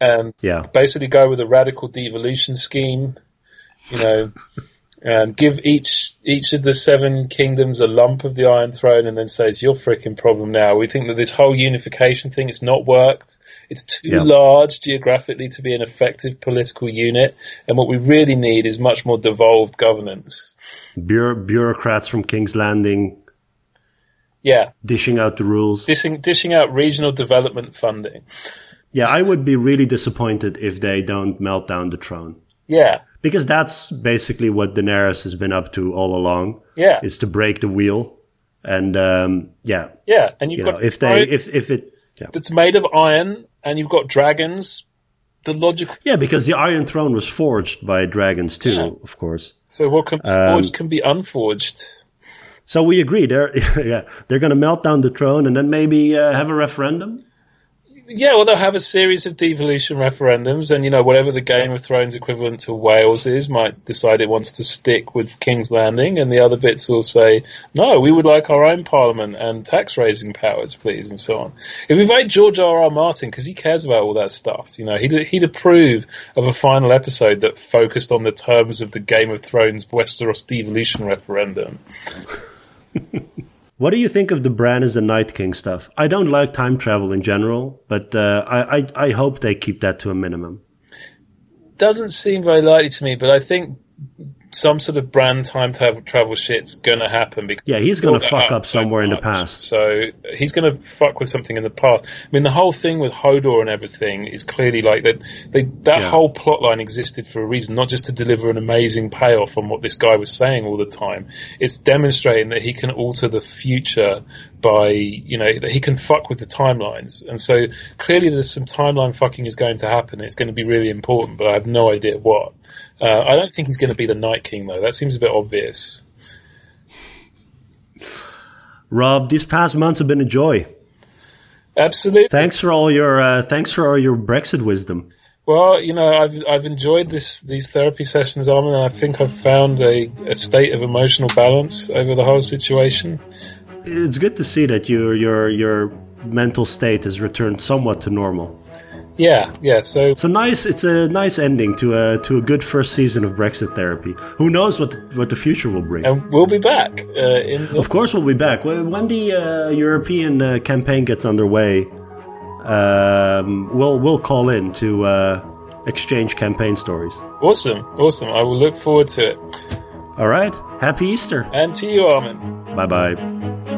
and Yeah. basically go with a radical devolution scheme. You know, and give each each of the seven kingdoms a lump of the Iron Throne, and then say it's your freaking problem now. We think that this whole unification thing it's not worked. It's too Yeah. large geographically to be an effective political unit, and what we really need is much more devolved governance. Bureau- bureaucrats from King's Landing Yeah, dishing out the rules. dishing dishing out regional development funding. Yeah, I would be really disappointed if they don't melt down the throne. Yeah, Because that's basically what Daenerys has been up to all along. yeah, Is to break the wheel. And um, yeah, yeah. And you've you know, got if they if if it yeah. that's made of iron, and you've got dragons. The logical. Yeah, because the Iron Throne was forged by dragons too, Yeah. of course. So what can be Um, forged can be unforged. So we agree. They're yeah, they're going to melt down the throne and then maybe uh, have a referendum. Yeah, well, they'll have a series of devolution referendums, and you know, whatever the Game of Thrones equivalent to Wales is, might decide it wants to stick with King's Landing, and the other bits will say, no, we would like our own parliament and tax raising powers, please, and so on. If we vote George R. R. Martin, because he cares about all that stuff, you know, he'd, he'd approve of a final episode that focused on the terms of the Game of Thrones Westeros devolution referendum. What do you think of the Bran as the Night King stuff? I don't like time travel in general, but uh, I, I I hope they keep that to a minimum. doesn't seem very likely to me, but I think some sort of Bran time travel, travel shit's gonna happen because Yeah, he's gonna fuck that up somewhere in the past. So he's gonna fuck with something in the past. I mean, the whole thing with Hodor and everything is clearly like that. They, that Yeah. whole plot line existed for a reason, not just to deliver an amazing payoff on what this guy was saying all the time. It's demonstrating that he can alter the future by, you know, that he can fuck with the timelines. And so clearly there's some timeline fucking is going to happen. It's going to be really important, but I have no idea what. Uh, I don't think he's going to be the Night King though. That seems a bit obvious. Rob, these past months have been a joy. Absolutely. Thanks for all your uh, thanks for all your Brexit wisdom. Well, you know, I've I've enjoyed this these therapy sessions, Armin, and I think I've found a, a state of emotional balance over the whole situation. It's good to see that your your your mental state has returned somewhat to normal. Yeah, yeah. So It's a nice it's a nice ending to a to a good first season of Brexit therapy. Who knows what the, what the future will bring? and we'll be back uh, in Of course, we'll be back when when the uh, European uh, campaign gets underway. Um, we'll we'll call in to uh, exchange campaign stories. awesome, awesome. I will look forward to it. All right, happy Easter. And to you, Armin. Bye bye.